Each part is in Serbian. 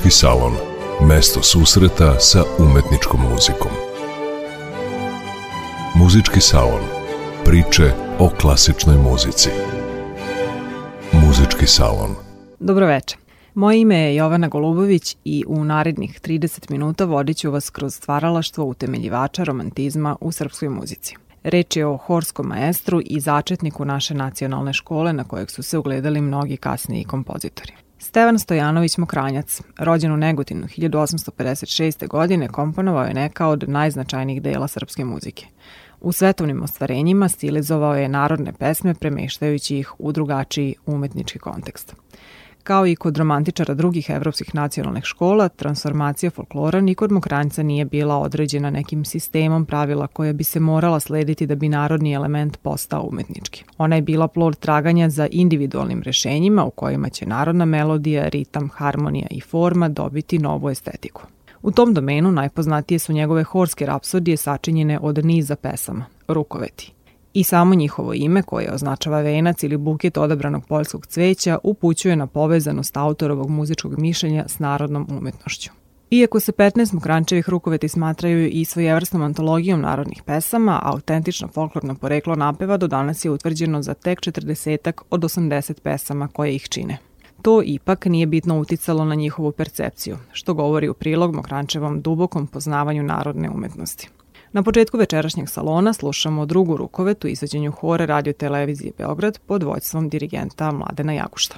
Muzički salon. Mesto susreta sa umetničkom muzikom. Muzički salon. Priče o klasičnoj muzici. Muzički salon. Dobro večer. Moje ime je Jovana Golubović i u narednih 30 minuta vodit ću vas kroz stvaralaštvo utemeljivača romantizma u srpskoj muzici. Reč je o horskom maestru i začetniku naše nacionalne škole na kojeg su se ugledali mnogi kasniji kompozitori. Stevan Stojanović Mokranjac, rođen u Negotinu 1856. godine, komponovao je neka od najznačajnijih dela srpske muzike. U svetovnim ostvarenjima stilizovao je narodne pesme premeštajući ih u drugačiji umetnički kontekst. Kao i kod romantičara drugih evropskih nacionalnih škola, transformacija folklora ni kod Mokranjca nije bila određena nekim sistemom pravila koja bi se morala slediti da bi narodni element postao umetnički. Ona je bila plod traganja za individualnim rešenjima u kojima će narodna melodija, ritam, harmonija i forma dobiti novu estetiku. U tom domenu najpoznatije su njegove horske rapsodije sačinjene od niza pesama, rukoveti – I samo njihovo ime, koje označava venac ili buket odabranog poljskog cveća, upućuje na povezanost autorovog muzičkog mišljenja s narodnom umetnošću. Iako se 15 Mokrančevih rukoveti smatraju i svojevrsnom antologijom narodnih pesama, autentično folklorno poreklo napeva do danas je utvrđeno za tek 40 od 80 pesama koje ih čine. To ipak nije bitno uticalo na njihovu percepciju, što govori u prilog Mokrančevom dubokom poznavanju narodne umetnosti. Na početku večerašnjeg salona slušamo drugu rukovetu izveđenju hore radio televizije Beograd pod vojstvom dirigenta Mladena Jagušta.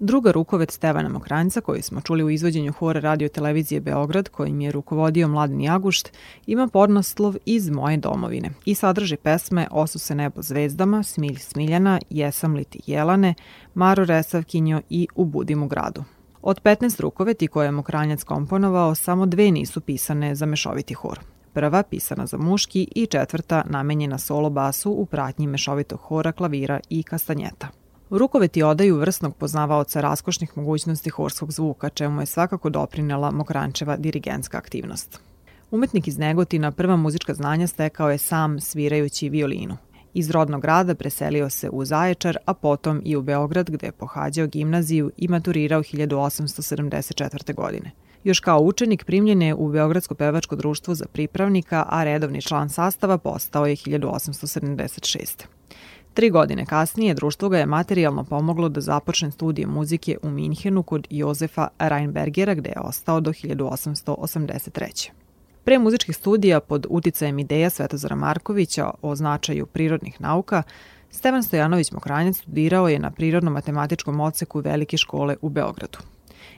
Druga rukovet Stevana Mokranjca, koji smo čuli u izvođenju hora radio televizije Beograd, kojim je rukovodio Mladen Jagušt, ima podnaslov Iz moje domovine i sadrži pesme Osu se nebo zvezdama, Smilj Smiljana, Jesam li ti Jelane, Maro Resavkinjo i U budim u gradu. Od 15 rukoveti koje je Mokranjac komponovao, samo dve nisu pisane za mešoviti hor. Prva pisana za muški i četvrta namenjena solo basu u pratnji mešovitog hora, klavira i kastanjeta. Rukoveti odaju vrsnog poznavaoca raskošnih mogućnosti horskog zvuka, čemu je svakako doprinela Mokrančeva dirigentska aktivnost. Umetnik iz Negotina prva muzička znanja stekao je sam svirajući violinu. Iz rodnog grada preselio se u Zaječar, a potom i u Beograd gde je pohađao gimnaziju i maturirao 1874. godine. Još kao učenik primljen je u Beogradsko pevačko društvo za pripravnika, a redovni član sastava postao je 1876. Tri godine kasnije društvo ga je materijalno pomoglo da započne studije muzike u Minhenu kod Jozefa Reinbergera gde je ostao do 1883. Pre muzičkih studija pod uticajem ideja Svetozara Markovića o značaju prirodnih nauka, Stevan Stojanović Mokranjac studirao je na Prirodno-matematičkom odseku Velike škole u Beogradu.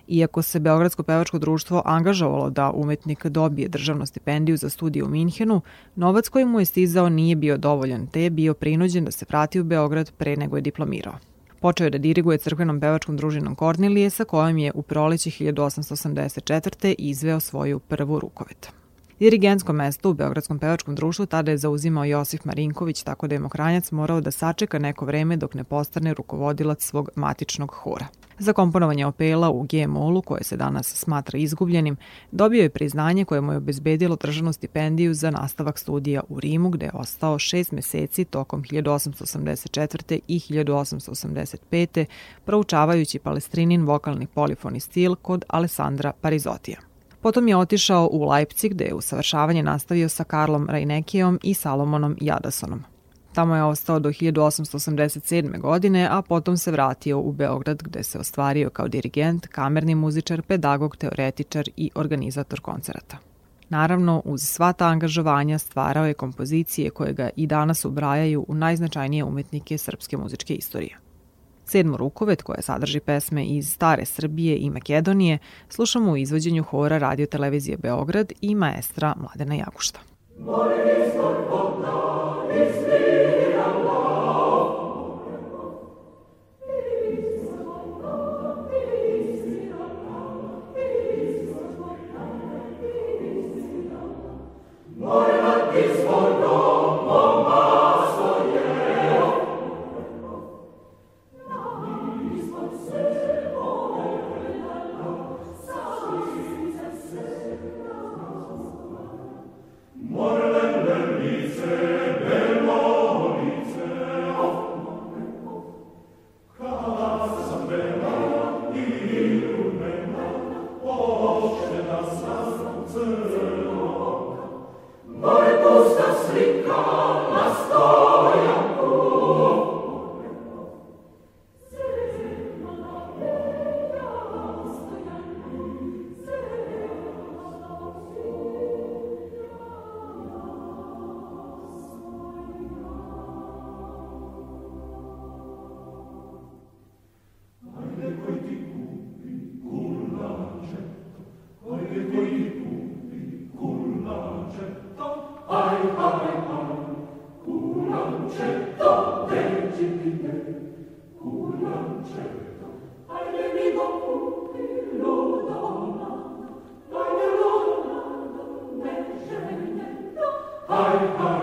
Iako se Beogradsko pevačko društvo angažovalo da umetnik dobije državnu stipendiju za studije u Minhenu, novac koji mu je stizao nije bio dovoljan, te je bio prinuđen da se vrati u Beograd pre nego je diplomirao. Počeo je da diriguje crkvenom pevačkom družinom Kornilije sa kojom je u proleći 1884. izveo svoju prvu rukovet. Dirigentsko mesto u Beogradskom pevačkom društvu tada je zauzimao Josif Marinković, tako da je Mokranjac morao da sačeka neko vreme dok ne postane rukovodilac svog matičnog hora. Za komponovanje opela u G-molu, koje se danas smatra izgubljenim, dobio je priznanje koje mu je obezbedilo državnu stipendiju za nastavak studija u Rimu, gde je ostao šest meseci tokom 1884. i 1885. proučavajući palestrinin vokalni polifoni stil kod Alessandra Parizotija. Potom je otišao u Leipzig gde je usavršavanje nastavio sa Karlom Rajnekijom i Salomonom Jadasonom. Tamo je ostao do 1887. godine, a potom se vratio u Beograd gde se ostvario kao dirigent, kamerni muzičar, pedagog, teoretičar i organizator koncerata. Naravno, uz sva ta angažovanja stvarao je kompozicije koje ga i danas ubrajaju u najznačajnije umetnike srpske muzičke istorije. Sedmo rukovet, koja sadrži pesme iz Stare Srbije i Makedonije, slušamo u izvođenju hora radio televizije Beograd i maestra Mladena Jagušta. Molim Hi, hi.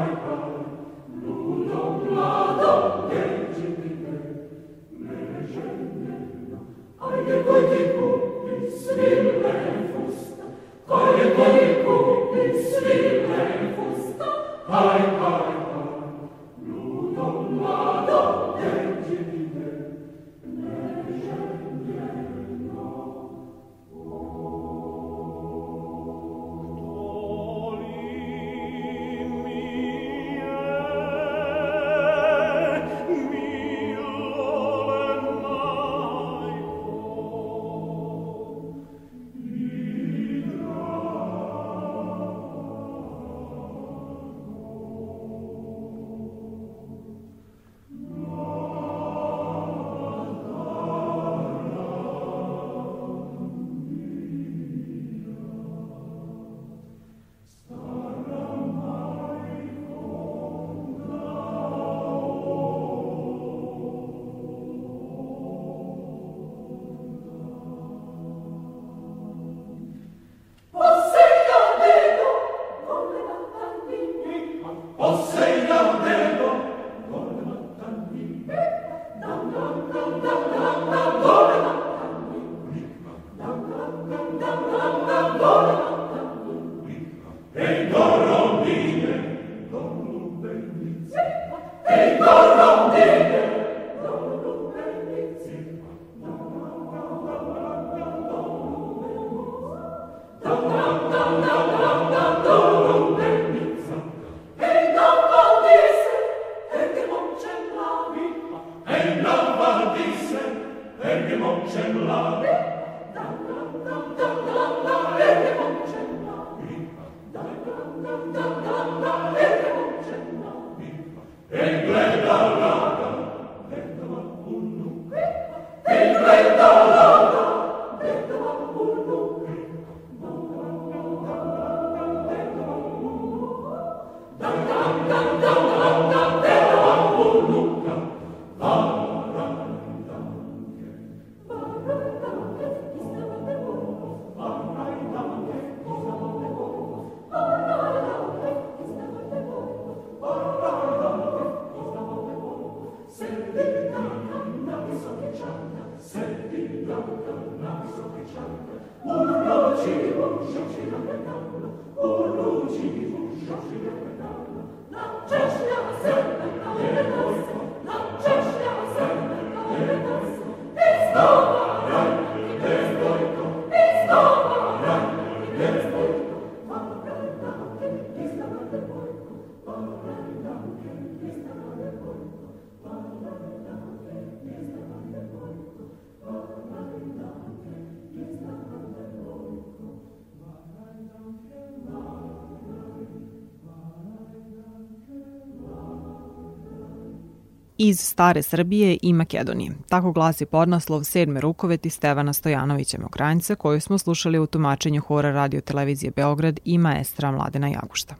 Iz stare Srbije i Makedonije. Tako glasi podnaslov sedme rukoveti Stevana Stojanovića Mokranjca koju smo slušali u tumačenju hora radio televizije Beograd i maestra Mladena Jagušta.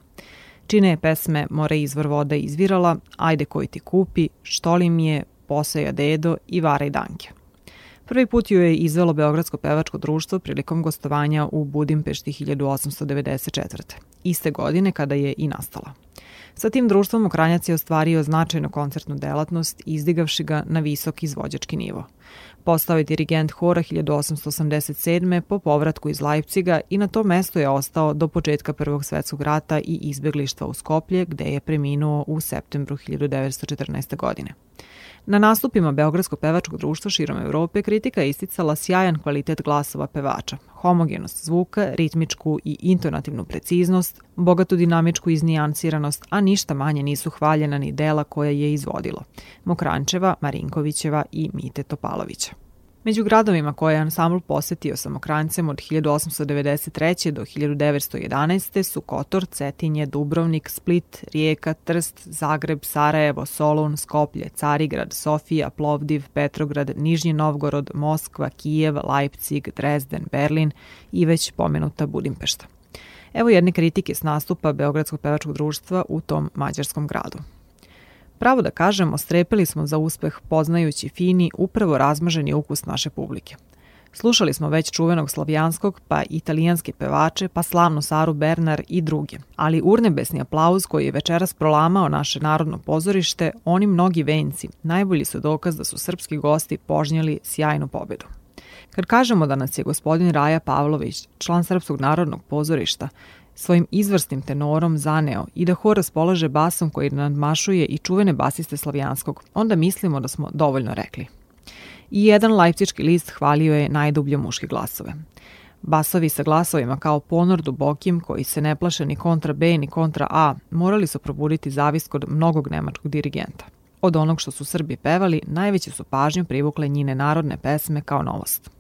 Čine je pesme More izvor voda izvirala, Ajde koji ti kupi, Što li mi je, Poseja dedo i Varaj danke. Prvi put ju je izvelo Beogradsko pevačko društvo prilikom gostovanja u Budimpešti 1894. Iste godine kada je i nastala. Sa tim društvom Ukranjac je ostvario značajnu koncertnu delatnost, izdigavši ga na visok izvođački nivo. Postao je dirigent hora 1887. po povratku iz Leipciga i na to mesto je ostao do početka Prvog svetskog rata i izbeglištva u Skoplje, gde je preminuo u septembru 1914. godine. Na nastupima Beogradskog pevačkog društva širom Evrope kritika je isticala sjajan kvalitet glasova pevača, homogenost zvuka, ritmičku i intonativnu preciznost, bogatu dinamičku iznijansiranost, a ništa manje nisu hvaljena ni dela koja je izvodilo. Mokrančeva, Marinkovićeva i Mite Topalovića. Među gradovima koje je ansambl posetio samokrancem od 1893. do 1911. su Kotor, Cetinje, Dubrovnik, Split, Rijeka, Trst, Zagreb, Sarajevo, Solun, Skoplje, Carigrad, Sofija, Plovdiv, Petrograd, Nižnji Novgorod, Moskva, Kijev, Leipzig, Dresden, Berlin i već pomenuta Budimpešta. Evo jedne kritike s nastupa Beogradskog pevačkog društva u tom mađarskom gradu. Pravo da kažemo, strepili smo za uspeh poznajući fini, upravo razmaženi ukus naše publike. Slušali smo već čuvenog slavijanskog, pa italijanske pevače, pa slavnu Saru Bernar i druge. Ali urnebesni aplauz koji je večeras prolamao naše narodno pozorište, oni mnogi venci, najbolji su dokaz da su srpski gosti požnjeli sjajnu pobedu. Kad kažemo da nas je gospodin Raja Pavlović, član Srpskog narodnog pozorišta, svojim izvrsnim tenorom zaneo i da hor raspolaže basom koji nadmašuje i čuvene basiste Slavijanskog, onda mislimo da smo dovoljno rekli. I jedan lajpcički list hvalio je najdublje muške glasove. Basovi sa glasovima kao ponor dubokim koji se ne plaše ni kontra B ni kontra A morali su probuditi zavist kod mnogog nemačkog dirigenta. Od onog što su Srbi pevali, najveće su pažnju privukle njine narodne pesme kao novost.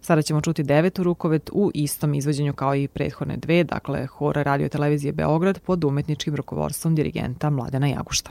Sada ćemo čuti devetu rukovet u istom izvođenju kao i prethodne dve, dakle Hora radio televizije Beograd pod umetničkim rukovodstvom dirigenta Mladena Jagušta.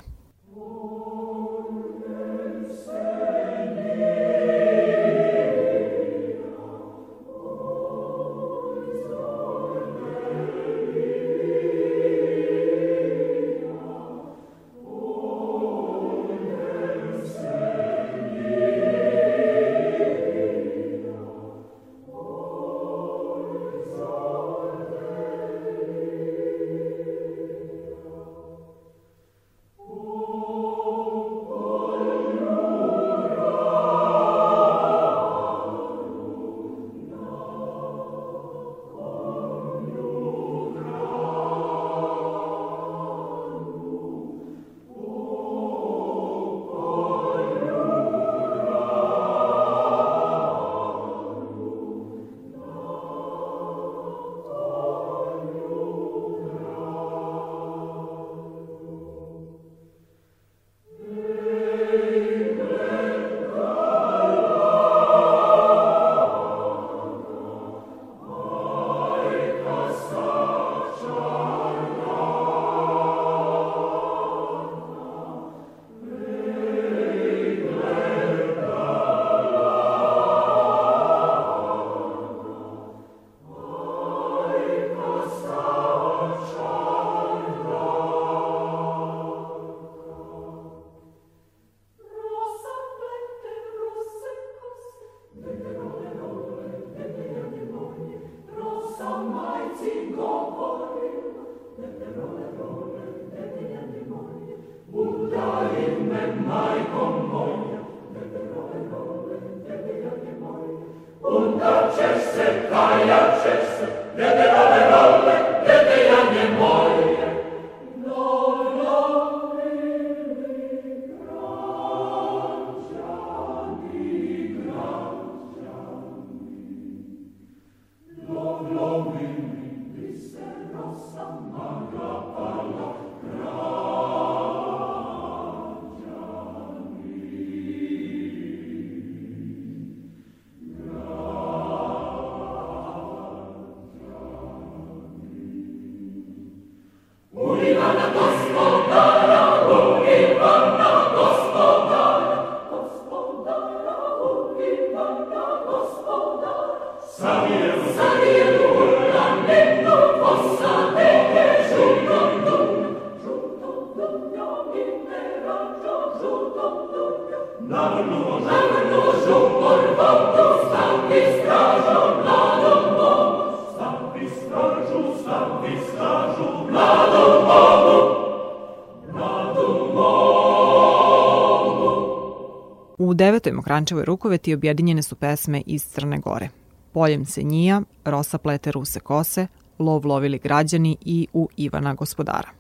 U devetoj Mokrančevoj rukoveti objedinjene su pesme iz Crne Gore. Poljem se njija, Rosa plete ruse kose, Lov lovili građani i U Ivana gospodara.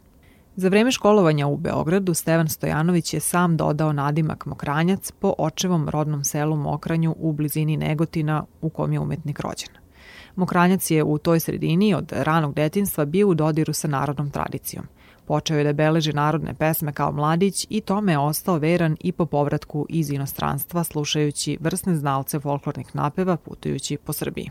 Za vreme školovanja u Beogradu Stevan Stojanović je sam dodao nadimak Mokranjac po očevom rodnom selu Mokranju u blizini Negotina u kom je umetnik rođen. Mokranjac je u toj sredini od ranog detinstva bio u dodiru sa narodnom tradicijom. Počeo je da beleži narodne pesme kao mladić i tome je ostao veran i po povratku iz inostranstva slušajući vrsne znalce folklornih napeva putujući po Srbiji.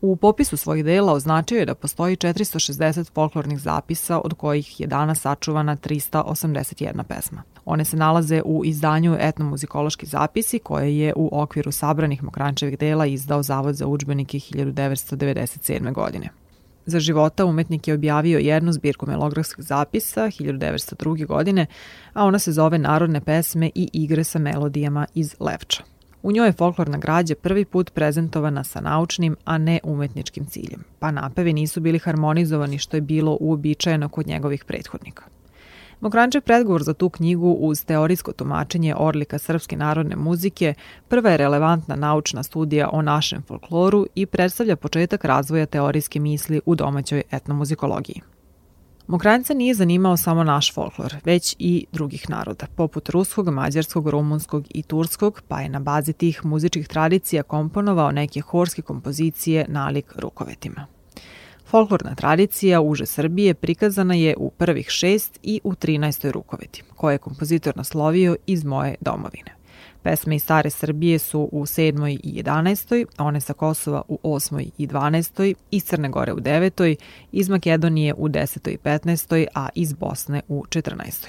U popisu svojih dela označio je da postoji 460 folklornih zapisa, od kojih je danas sačuvana 381 pesma. One se nalaze u izdanju Etnomuzikološki zapisi, koje je u okviru sabranih Mokrančevih dela izdao Zavod za učbenike 1997. godine. Za života umetnik je objavio jednu zbirku melografskih zapisa 1902. godine, a ona se zove Narodne pesme i igre sa melodijama iz Levča. U njoj je folklorna građa prvi put prezentovana sa naučnim, a ne umetničkim ciljem, pa napevi nisu bili harmonizovani što je bilo uobičajeno kod njegovih prethodnika. Mokrančev predgovor za tu knjigu uz teorijsko tumačenje Orlika srpske narodne muzike prva je relevantna naučna studija o našem folkloru i predstavlja početak razvoja teorijske misli u domaćoj etnomuzikologiji. Mokranjca nije zanimao samo naš folklor, već i drugih naroda, poput ruskog, mađarskog, rumunskog i turskog, pa je na bazi tih muzičkih tradicija komponovao neke horske kompozicije nalik rukovetima. Folklorna tradicija uže Srbije prikazana je u prvih šest i u 13. rukoveti, koje je kompozitor naslovio iz moje domovine. Pesme iz Stare Srbije su u 7. i 11. one sa Kosova u 8. i 12. iz Crne Gore u 9. iz Makedonije u 10. i 15. a iz Bosne u 14.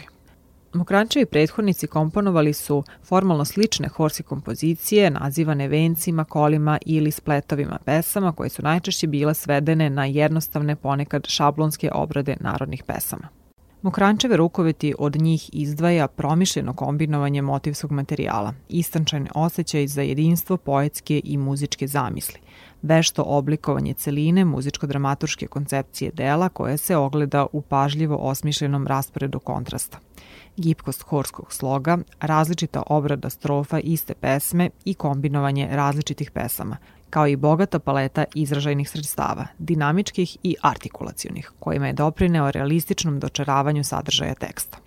Mokrančevi prethodnici komponovali su formalno slične horske kompozicije nazivane vencima, kolima ili spletovima pesama koje su najčešće bile svedene na jednostavne ponekad šablonske obrade narodnih pesama. Mokrančeve rukoveti od njih izdvaja promišljeno kombinovanje motivskog materijala, istančan osjećaj za jedinstvo poetske i muzičke zamisli, vešto oblikovanje celine muzičko-dramaturške koncepcije dela koja se ogleda u pažljivo osmišljenom rasporedu kontrasta. Gipkost horskog sloga, različita obrada strofa iste pesme i kombinovanje različitih pesama, kao i bogata paleta izražajnih sredstava, dinamičkih i artikulacionih, kojima je doprineo realističnom dočaravanju sadržaja teksta.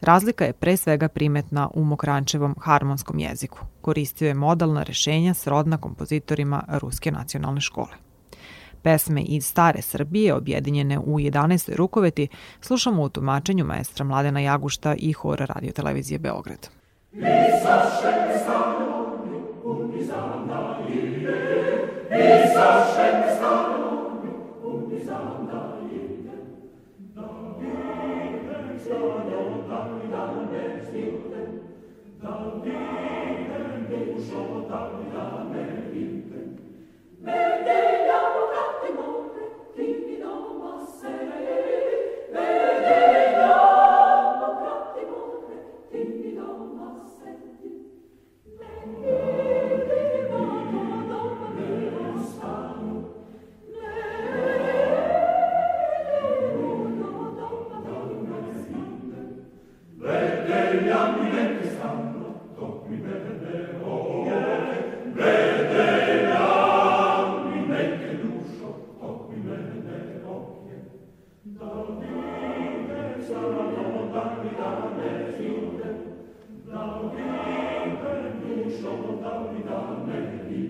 Razlika je pre svega primetna u Mokrančevom harmonskom jeziku. Koristio je modalna rešenja srodna kompozitorima Ruske nacionalne škole. Pesme iz stare Srbije, objedinjene u 11. rukoveti, slušamo u tumačenju maestra Mladena Jagušta i hora radio televizije Beograd. Mi sa Jesus, Show, down, down, down,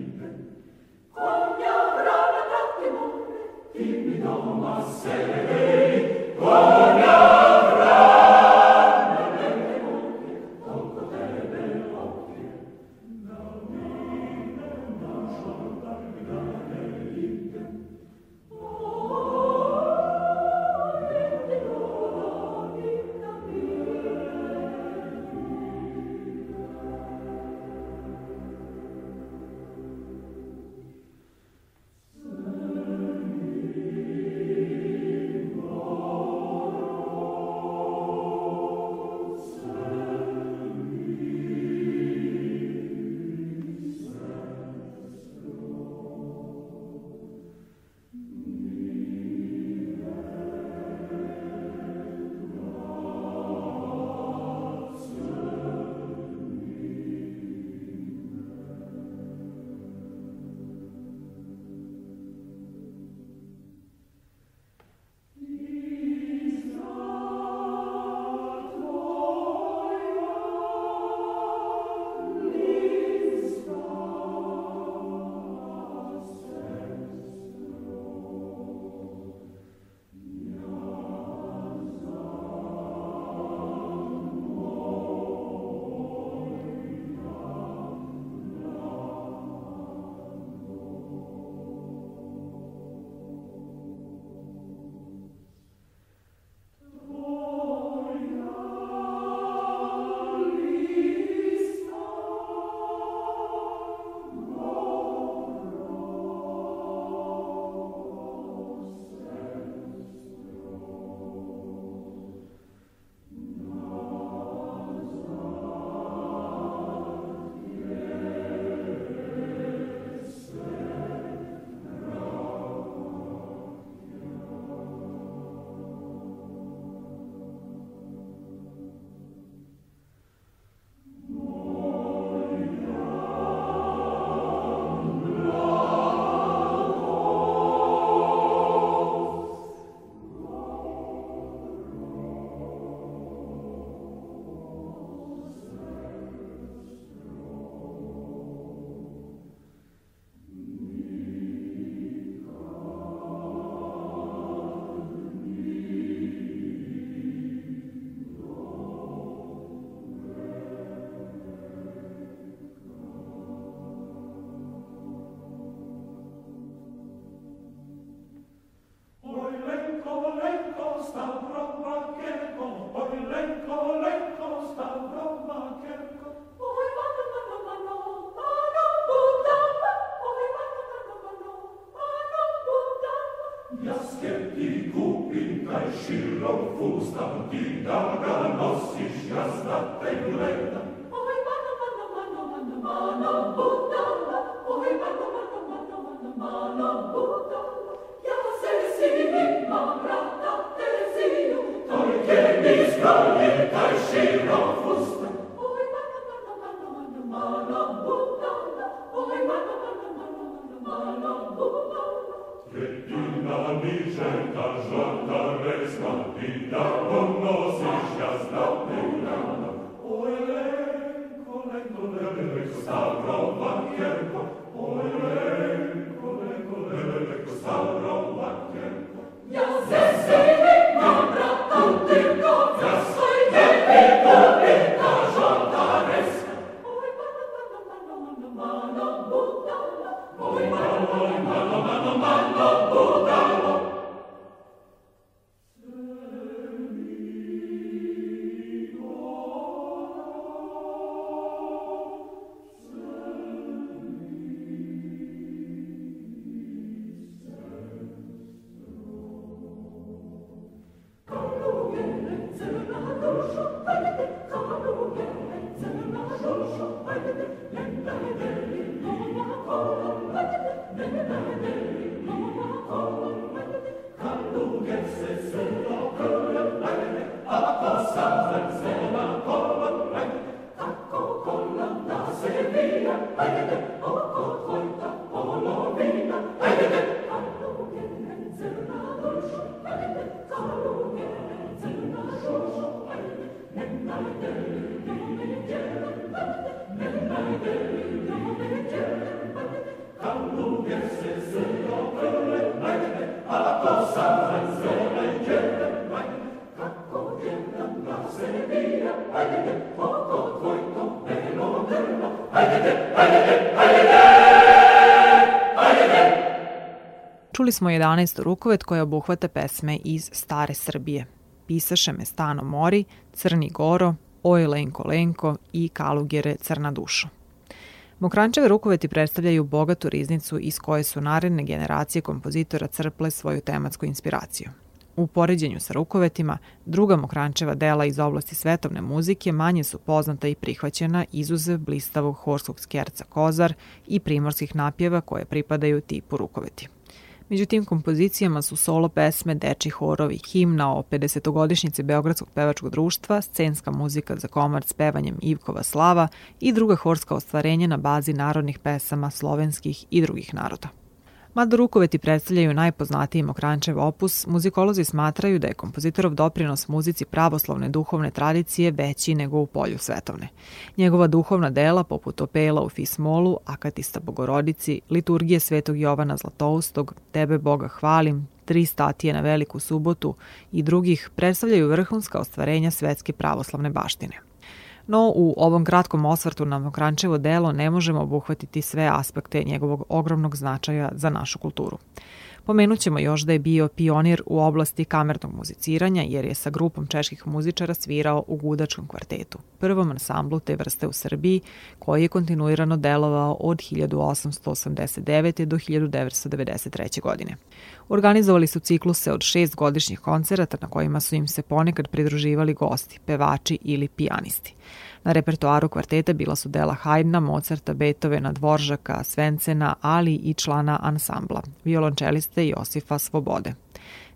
Fustam di daga nossi shasta tegleta. Oi mano mano mano mano mano butala. Oi mano mano mano mano mano butala. Ja se si mi mamrata tesio. Torke mi skrali kaj shiro fusta. Oi mano mano mano mano mano butala. Oi mano mano mano mano mano butala. Retina mi cerca giornata. Sauro Lacchio. Io se Čuli smo 11. rukovet koja obuhvata pesme iz Stare Srbije. Pisaše me Stano Mori, Crni Goro, Oj Lenko Lenko i Kalugere Crna dušo. Mokrančeve rukoveti predstavljaju bogatu riznicu iz koje su naredne generacije kompozitora crple svoju tematsku inspiraciju. U poređenju sa rukovetima, druga Mokrančeva dela iz oblasti svetovne muzike manje su poznata i prihvaćena izuzev blistavog horskog skjerca Kozar i primorskih napjeva koje pripadaju tipu rukoveti. Među tim kompozicijama su solo pesme, deči horovi, himna o 50-godišnjici Beogradskog pevačkog društva, scenska muzika za komart s pevanjem Ivkova slava i druga horska ostvarenja na bazi narodnih pesama slovenskih i drugih naroda. Mada rukoveti predstavljaju najpoznatiji Mokrančev opus, muzikolozi smatraju da je kompozitorov doprinos muzici pravoslavne duhovne tradicije veći nego u polju svetovne. Njegova duhovna dela, poput Opela u Fismolu, Akatista Bogorodici, Liturgije Svetog Jovana Zlatoustog, Tebe Boga hvalim, Tri statije na Veliku subotu i drugih predstavljaju vrhunska ostvarenja svetske pravoslavne baštine. No, u ovom kratkom osvrtu na Mokrančevo delo ne možemo obuhvatiti sve aspekte njegovog ogromnog značaja za našu kulturu. Pomenut ćemo još da je bio pionir u oblasti kamernog muziciranja jer je sa grupom čeških muzičara svirao u Gudačkom kvartetu, prvom ansamblu te vrste u Srbiji koji je kontinuirano delovao od 1889. do 1993. godine. Organizovali su cikluse od šest godišnjih koncerata na kojima su im se ponekad pridruživali gosti, pevači ili pijanisti. Na repertoaru kvarteta bila su dela Haydna, Mozarta, Beethovena, Dvoržaka, Svencena, ali i člana ansambla, violončeliste Josifa Svobode.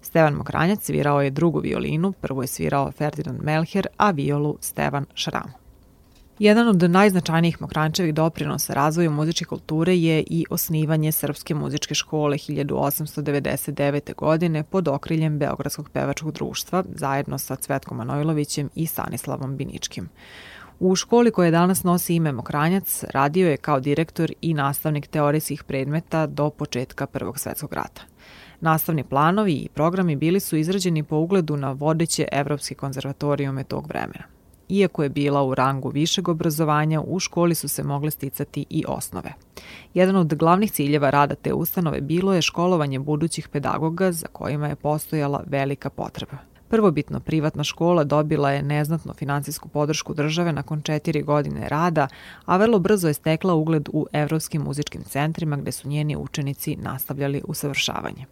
Stevan Mokranjac svirao je drugu violinu, prvo je svirao Ferdinand Melcher, a violu Stevan Šram. Jedan od najznačajnijih Mokrančevih doprinosa razvoju muzičke kulture je i osnivanje Srpske muzičke škole 1899. godine pod okriljem Beogradskog pevačkog društva zajedno sa Cvetkom Manojlovićem i Stanislavom Biničkim. U školi koja danas nosi ime Mokranjac radio je kao direktor i nastavnik teorijskih predmeta do početka Prvog svetskog rata. Nastavni planovi i programi bili su izrađeni po ugledu na vodeće evropske konzervatorijume tog vremena. Iako je bila u rangu višeg obrazovanja, u školi su se mogle sticati i osnove. Jedan od glavnih ciljeva rada te ustanove bilo je školovanje budućih pedagoga za kojima je postojala velika potreba. Prvobitno privatna škola dobila je neznatno finansijsku podršku države nakon četiri godine rada, a vrlo brzo je stekla ugled u evropskim muzičkim centrima gde su njeni učenici nastavljali usavršavanje.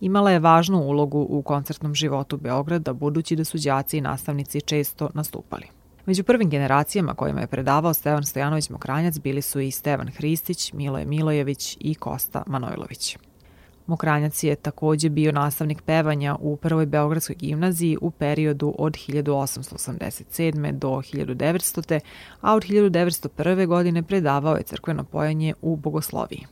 imala je važnu ulogu u koncertnom životu Beograda, budući da su đaci i nastavnici često nastupali. Među prvim generacijama kojima je predavao Stevan Stojanović Mokranjac bili su i Stevan Hristić, Miloje Milojević i Kosta Manojlović. Mokranjac je takođe bio nastavnik pevanja u Prvoj Beogradskoj gimnaziji u periodu od 1887. do 1900. a od 1901. godine predavao je crkveno pojanje u Bogosloviji.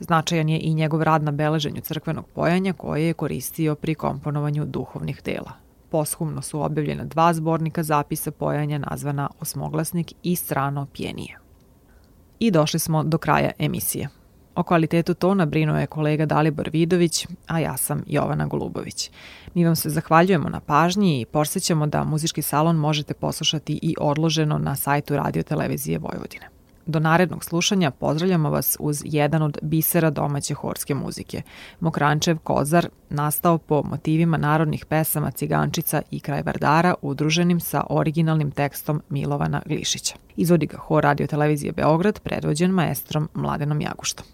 Značajan je i njegov rad na beleženju crkvenog pojanja koje je koristio pri komponovanju duhovnih dela. Poshumno su objavljena dva zbornika zapisa pojanja nazvana Osmoglasnik i Strano pjenije. I došli smo do kraja emisije. O kvalitetu tona brinuo je kolega Dalibor Vidović, a ja sam Jovana Golubović. Mi vam se zahvaljujemo na pažnji i porsjećamo da muzički salon možete poslušati i odloženo na sajtu Radio Televizije Vojvodine. Do narednog slušanja pozdravljamo vas uz jedan od bisera domaće horske muzike. Mokrančev Kozar nastao po motivima narodnih pesama Cigančica i Kraj Vardara udruženim sa originalnim tekstom Milovana Glišića. Izvodi ga hor radio televizije Beograd predvođen maestrom Mladenom Jaguštom.